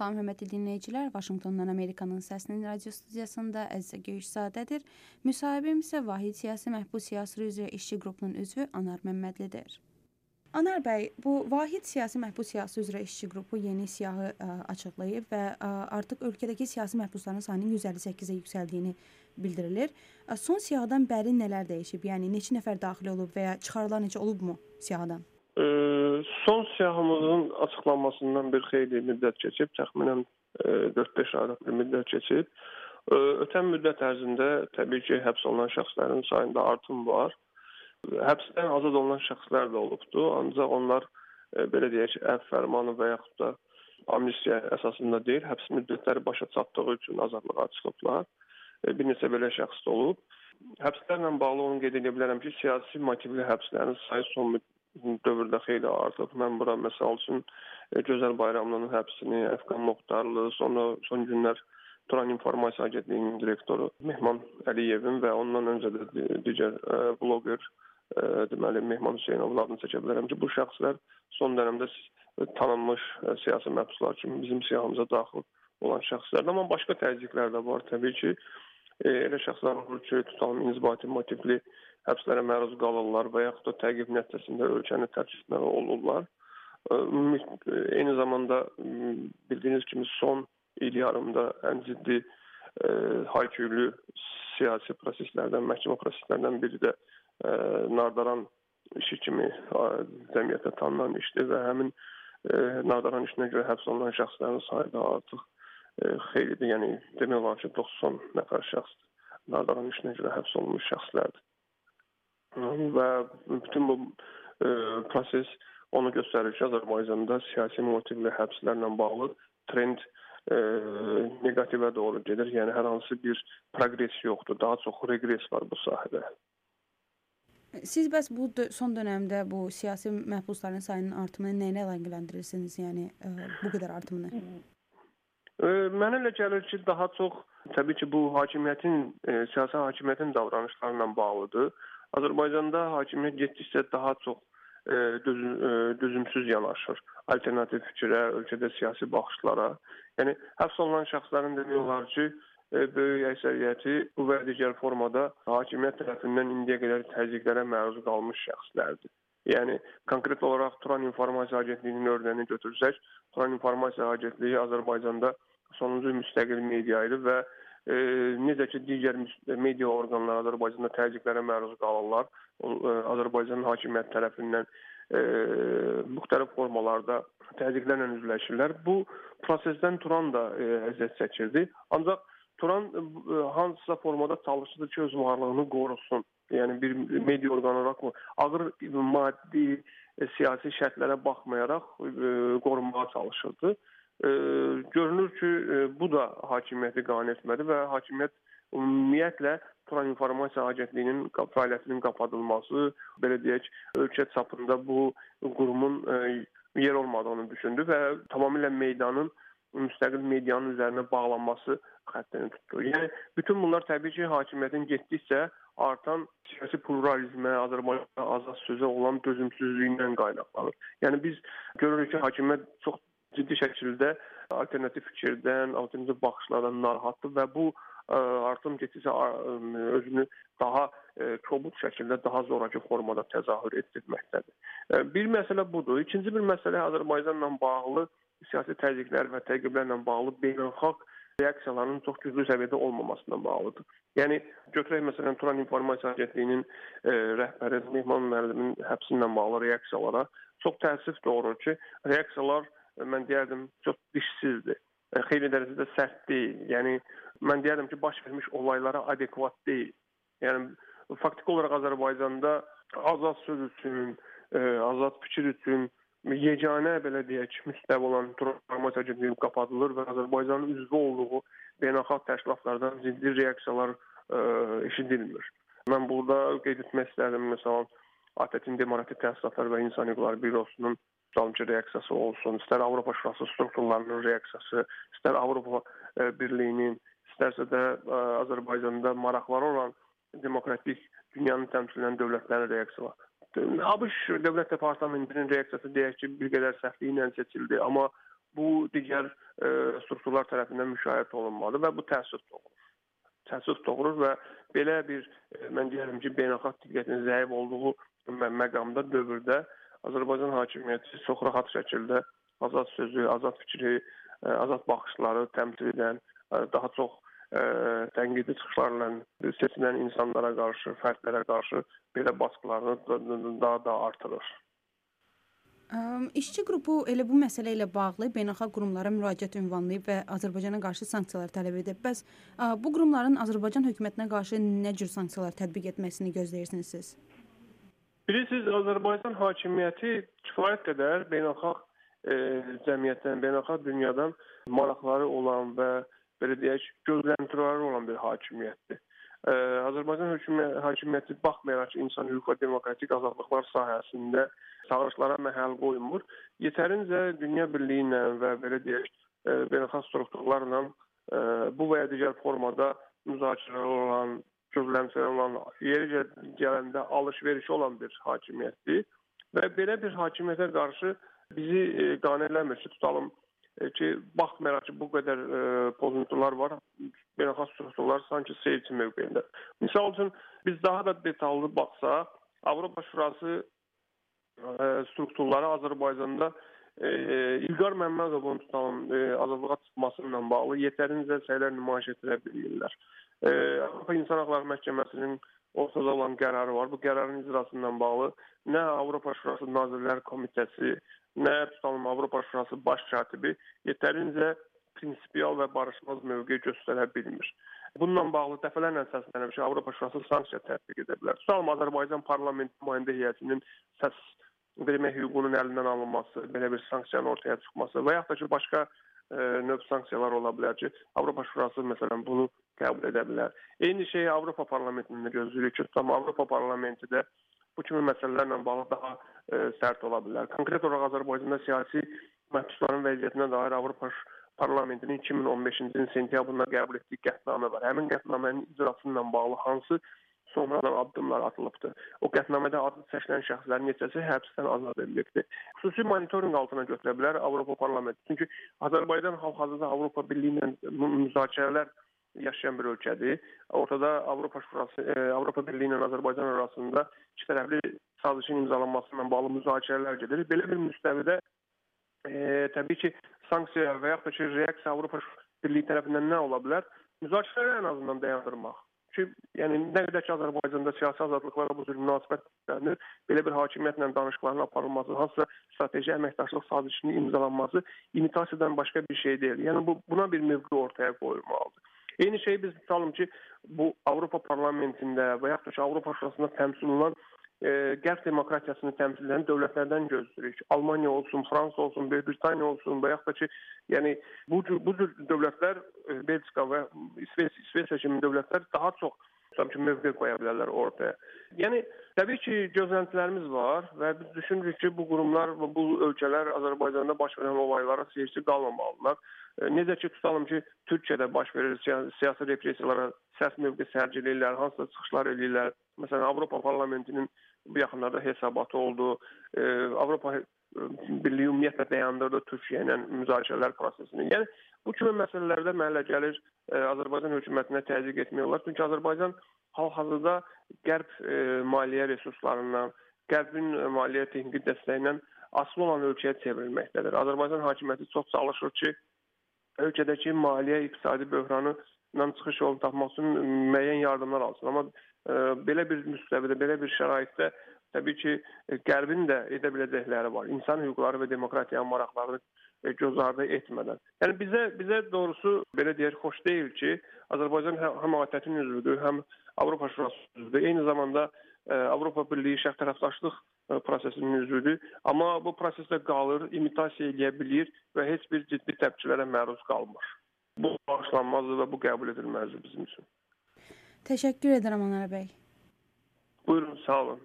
Salam hörmətli dinləyicilər, Vaşinqtondan Amerikanın səsinin radio studiyasında Əzizə Göyüşzadədir. Müsahibim isə Vahid Siyasi Məhbus Siyasi üzrə işçi qrupunun üzvü Anar Məmmədlidir. Anar bəy, bu Vahid Siyasi Məhbus Siyasi üzrə işçi qrupu yeni siyahı ə, açıqlayıb və ə, artıq ölkədəki siyasi məhbusların sayının 158-ə yüksəldiyini bildirilir. Ə, son siyahıdan bəri nələr dəyişib? Yəni neçə nəfər daxil olub və ya çıxarılan necə olubmu siyahıdan? Son siyahımızın açıqlanmasından bir xeyli müddət keçib, təxminən 4-5 aylıq bir müddət keçib. Ötən müddət ərzində təbii ki, həbs olunan şəxslərin sayında artım var. Həbsdən azad olunan şəxslər də olubdu, ancaq onlar belə deyək, əfv fərmanı və yaxud da amnistiya əsasında deyil, həbs müddətləri başa çatdığı üçün azadlığa çıxıblar. Bir neçə belə şəxs də olub. Həbslərlə bağlı onu qeyd edə bilərəm ki, siyasi motivli həbslərin sayı son dövrdə xeyli artıb. Mən bura məsəl üçün e, Gözəl Bayramlının həbsini, Əfqan Muxtarlı, sonra son günlər Turan İnformasiya Agentliyinin direktoru Mehman Əliyevin və ondan öncə də digər e, bloqer e, deməli Mehman Hüseynovun adını çəkə bilərəm ki, bu şəxslər son dövrdə tanınmış siyasi məhbuslar kimi bizim siyahımıza daxil olan şəxslərdir. Amma başqa təzyiqlər də var təbii ki. Elə şəxslər olur ki, tutalım inzibati motivli həbslərə məruz qalırlar və yaxud da təqib nəticəsində ölkəni tərk etməli olurlar. Eyni zamanda bildiyiniz kimi son il yarımda ən ciddi hayküylü siyasi proseslərdən, məhkəmə proseslərindən biri də Nardaran işi kimi cəmiyyətə tanınan işdir və həmin Nardaran işinə görə həbs olunan şəxslərin sayı da artıq xeylidir. Yəni demək olar ki, 90 nəfər şəxs Nardaran işinə görə həbs olunmuş şəxslərdir və bütün bu e, proses onu göstərir ki, Azərbaycanda siyasi motivli həbslərlə bağlı trend e, neqativə doğru gedir. Yəni hər hansı bir proqres yoxdur, daha çox reqres var bu sahədə. Siz bəs bu son dövrdə bu siyasi məhbusların sayının artımını nə ilə əlaqələndirirsiniz? Yəni ə, e, bu qədər artımını? E, mənə elə gəlir ki, daha çox təbii ki, bu hakimiyyətin e, siyasi hakimiyyətin davranışları ilə bağlıdır. Azərbaycanda hakimiyyət getdikcə daha çox e, dözüm, e, dözümsüz yanaşır alternativ fikrə, ölkədə siyasi baxışlara. Yəni həbs olunan şəxslərin demək olar ki, e, böyük əksəriyyəti bu və digər formada hakimiyyət tərəfindən indiyə qədər təzyiqlərə məruz qalmış şəxslərdir. Yəni konkret olaraq Turan İnformasiya Agentliyinin örnəyini götürsək, Turan İnformasiya Agentliyi Azərbaycanda sonuncu müstəqil media idi və e, necə ki digər media orqanları Azərbaycanda təzyiqlərə məruz qalırlar. E, Azərbaycan hakimiyyət tərəfindən e, müxtəlif formalarda təzyiqlərlə üzləşirlər. Bu prosesdən Turan da e, əziyyət çəkirdi. Ancaq Turan e, hansısa formada çalışdı ki, öz varlığını qorusun. Yəni bir media orqanı olaraq ağır maddi e, siyasi şərtlərə baxmayaraq e, qorunmağa çalışırdı. E, görünür ki, e, bu da hakimiyyəti qane etmədi və hakimiyyət ümumiyyətlə Turan İnformasiya Agentliyinin fəaliyyətinin qapadılması, belə deyək, ölkə çapında bu qurumun e, yer olmadığını düşündü və tamamilə meydanın müstəqil medianın üzərinə bağlanması xəttini tutdu. Yəni bütün bunlar təbii ki, hakimiyyətin getdikcə artan siyasi pluralizmə, Azərbaycanda azad sözə olan dözümsüzlüyündən qaynaqlanır. Yəni biz görürük ki, hakimiyyət çox ciddi şəkildə alternativ fikirdən, alternativ baxışlardan narahatdır və bu ə, artım getdikcə özünü daha ə, kobud şəkildə, daha zorakı formada təzahür etdirməkdədir. Bir məsələ budur. İkinci bir məsələ Azərbaycanla bağlı siyasi təzyiqlər və təqiblərlə bağlı beynəlxalq reaksiyaların çox güclü səviyyədə olmamasına bağlıdır. Yəni götürək məsələn Turan İnformasiya Agentliyinin e, rəhbəri Mehman müəllimin həbsi ilə bağlı reaksiyalara çox təəssüf doğurur ki, reaksiyalar mən deyərdim çox dişsizdir. Xeyli dərəcədə sərt deyil. Yəni mən deyərdim ki, baş vermiş olaylara adekvat deyil. Yəni faktiki olaraq Azərbaycanda azad söz üçün, ə, azad fikir üçün yeganə belə deyək, müstəv olan informasiya agentliyi qapadılır və Azərbaycanın üzvü olduğu beynəlxalq təşkilatlardan ciddi reaksiyalar ə, eşidilmir. Mən burada qeyd etmək istərdim məsələn ATƏT-in Demokratik Təsisatlar və İnsan Hüquqları Bürosunun çalımçı reaksiyası olsun, istər Avropa Şurası strukturlarının reaksiyası, istər Avropa e, Birliyinin, istərsə də e, Azərbaycanda maraqları olan demokratik dünyanın təmsil edən dövlətlərin reaksiyaları. ABŞ Dövlət Departamentinin reaksiyası deyək ki, bir qədər səhvliyi ilə seçildi, amma bu digər e, strukturlar tərəfindən müşahidə olunmadı və bu təəssüf doğurur. Təəssüf doğurur və belə bir e, mən deyərəm ki, beynəlxalq diqqətin zəif olduğu məqamda dövrdə Azərbaycan hakimiyyəti çox rahat şəkildə azad sözü, azad fikri, e, azad baxışları təmsil edən, e, daha çox ə, tənqidi çıxışlarla seçilən insanlara qarşı, fərdlərə qarşı belə baskılarını daha da artırır. İşçi qrupu elə bu məsələ ilə bağlı beynəlxalq qurumlara müraciət ünvanlayıb və Azərbaycana qarşı sanksiyalar tələb edib. Bəs bu qurumların Azərbaycan hökumətinə qarşı nə cür sanksiyalar tətbiq etməsini gözləyirsiniz siz? Bilirsiniz, Azərbaycan hakimiyyəti kifayət qədər beynəlxalq e, cəmiyyətdən, beynəlxalq dünyadan maraqları olan və belə deyək, gözləntiləri olan bir hakimiyyətdir. Ə, Azərbaycan hökuməti hakimiyyəti baxmayaraq ki, insan hüquq və demokratik azadlıqlar sahəsində çağırışlara məhəl qoymur, yetərincə dünya birliyi ilə və belə deyək, ə, beynəlxalq strukturlarla ə, bu və ya digər formada müzakirə olan, gözləmsələr olan, yeri gələndə alış-verişi olan bir hakimiyyətdir və belə bir hakimiyyətə qarşı bizi e, qane ki, tutalım e, ki, baxmayaraq ki, bu qədər e, pozuntular var, beynəlxalq strukturlar sanki seyirci mövqeyində. Misal üçün biz daha da detallı baxsaq, Avropa Şurası e, strukturları Azərbaycanda e, İlqar Məmmədovun tutalım e, azadlığa çıxması ilə bağlı yetərincə səylər nümayiş etdirə bilmirlər. E, Avropa İnsan Hüquqları Məhkəməsinin ortada olan qərarı var. Bu qərarın icrası ilə bağlı nə Avropa Şurası Nazirlər Komitəsi, nə tutalım Avropa Şurası baş katibi yetərincə prinsipial və barışmaz mövqe göstərə bilmir. Bununla bağlı dəfələrlə səslənib ki, Avropa Şurası sanksiya tətbiq edə bilər. Tutalım Azərbaycan parlament nümayəndə heyətinin səs vermə hüququnun əlindən alınması, belə bir sanksiyanın ortaya çıxması və yaxud da ki, başqa e, növ sanksiyalar ola bilər ki, Avropa Şurası məsələn bunu qəbul edə bilər. Eyni şey Avropa parlamentində gözləyirik ki, tam Avropa parlamenti də bu kimi məsələlərlə bağlı daha e, sərt ola bilər. Konkret olaraq Azərbaycanda siyasi məhbusların vəziyyətinə dair Avropa Parlamentinin 2015-ci ilin sentyabrında qəbul etdiyi qətnamə var. Həmin qətnamənin icrası ilə bağlı hansı sonradan addımlar atılıbdır. O qətnamədə adı çəkilən şəxslərin neçəsi həbsdən azad edilibdir. Xüsusi monitorinq altına götürə bilər Avropa Parlamenti. Çünki Azərbaycan hal-hazırda Avropa Birliyi ilə müzakirələr yaşayan bir ölkədir. Ortada Avropa Şurası, e, Avropa Birliyi ilə Azərbaycan arasında iki tərəfli sazişin imzalanması ilə bağlı müzakirələr gedir. Belə bir müstəvidə e, təbii ki, sanksiya və yaxud da ki, reaksiya Avropa Birliyi tərəfindən nə ola bilər? Müzakirələri ən azından dayandırmaq. Çünki yəni nə qədər ki Azərbaycanda siyasi azadlıqlara bu cür münasibət göstərilir, belə bir hakimiyyətlə danışıqların aparılması, hansısa strateji əməkdaşlıq sazişinin imzalanması imitasiyadan başqa bir şey deyil. Yəni bu buna bir mövqe ortaya qoyulmalıdır. Eyni şey biz tutalım ki, bu Avropa Parlamentində və yaxud da ki, Avropa Şurasında təmsil olunan e, qərb demokratiyasını təmsil edən dövlətlərdən gözləyirik. Almaniya olsun, Fransa olsun, Böyük Britaniya olsun və yaxud da ki, yəni bu cür bu cür dövlətlər e, Belçika və İsveç, İsveç kimi dövlətlər daha çox tutam ki, mövqe qoya bilərlər ortaya. Yəni təbii ki, gözləntilərimiz var və biz düşünürük ki, bu qurumlar və bu ölkələr Azərbaycanda baş verən olaylara seyirci qalmamalılar. Necə ki, tutalım ki, Türkiyədə baş verir siyasi repressiyalara səs mövqe sərgiləyirlər, hansısa çıxışlar eləyirlər. Məsələn, Avropa Parlamentinin bu yaxınlarda hesabatı oldu. E, Avropa Birliyi ümumiyyətlə dayandırdı Türkiyə ilə müzakirələr prosesini. Yəni bu kimi məsələlərdə mənə gəlir e, Azərbaycan hökumətinə təzyiq etmək olar. Çünki Azərbaycan hal-hazırda qərb e, maliyyə resurslarından, qərbin maliyyə texniki dəstəyindən asılı olan ölkəyə çevrilməkdədir. Azərbaycan hakimiyyəti çox çalışır ki, ölkədəki maliyyə iqtisadi böhranı ilə çıxış yolu tapmaq üçün müəyyən yardımlar alsın. Amma ə, e, belə bir müstəvidə, belə bir şəraitdə təbii ki, e, Qərbin də edə biləcəkləri var. İnsan hüquqları və demokratiyanın maraqlarını e, göz ardı etmədən. Yəni bizə bizə doğrusu belə deyək, xoş deyil ki, Azərbaycan həm ATƏT-in üzvüdür, həm Avropa Şurası üzvüdür. Eyni zamanda ə, Avropa Birliyi şərq tərəfdaşlıq prosesinin üzvüdür. Amma bu prosesdə qalır, imitasiya edə bilir və heç bir ciddi təpkilərə məruz qalmır. Bu bağışlanmazdır və bu qəbul edilməzdir bizim üçün. Təşəkkür edirəm Anar bəy. Buyurun, sağ olun.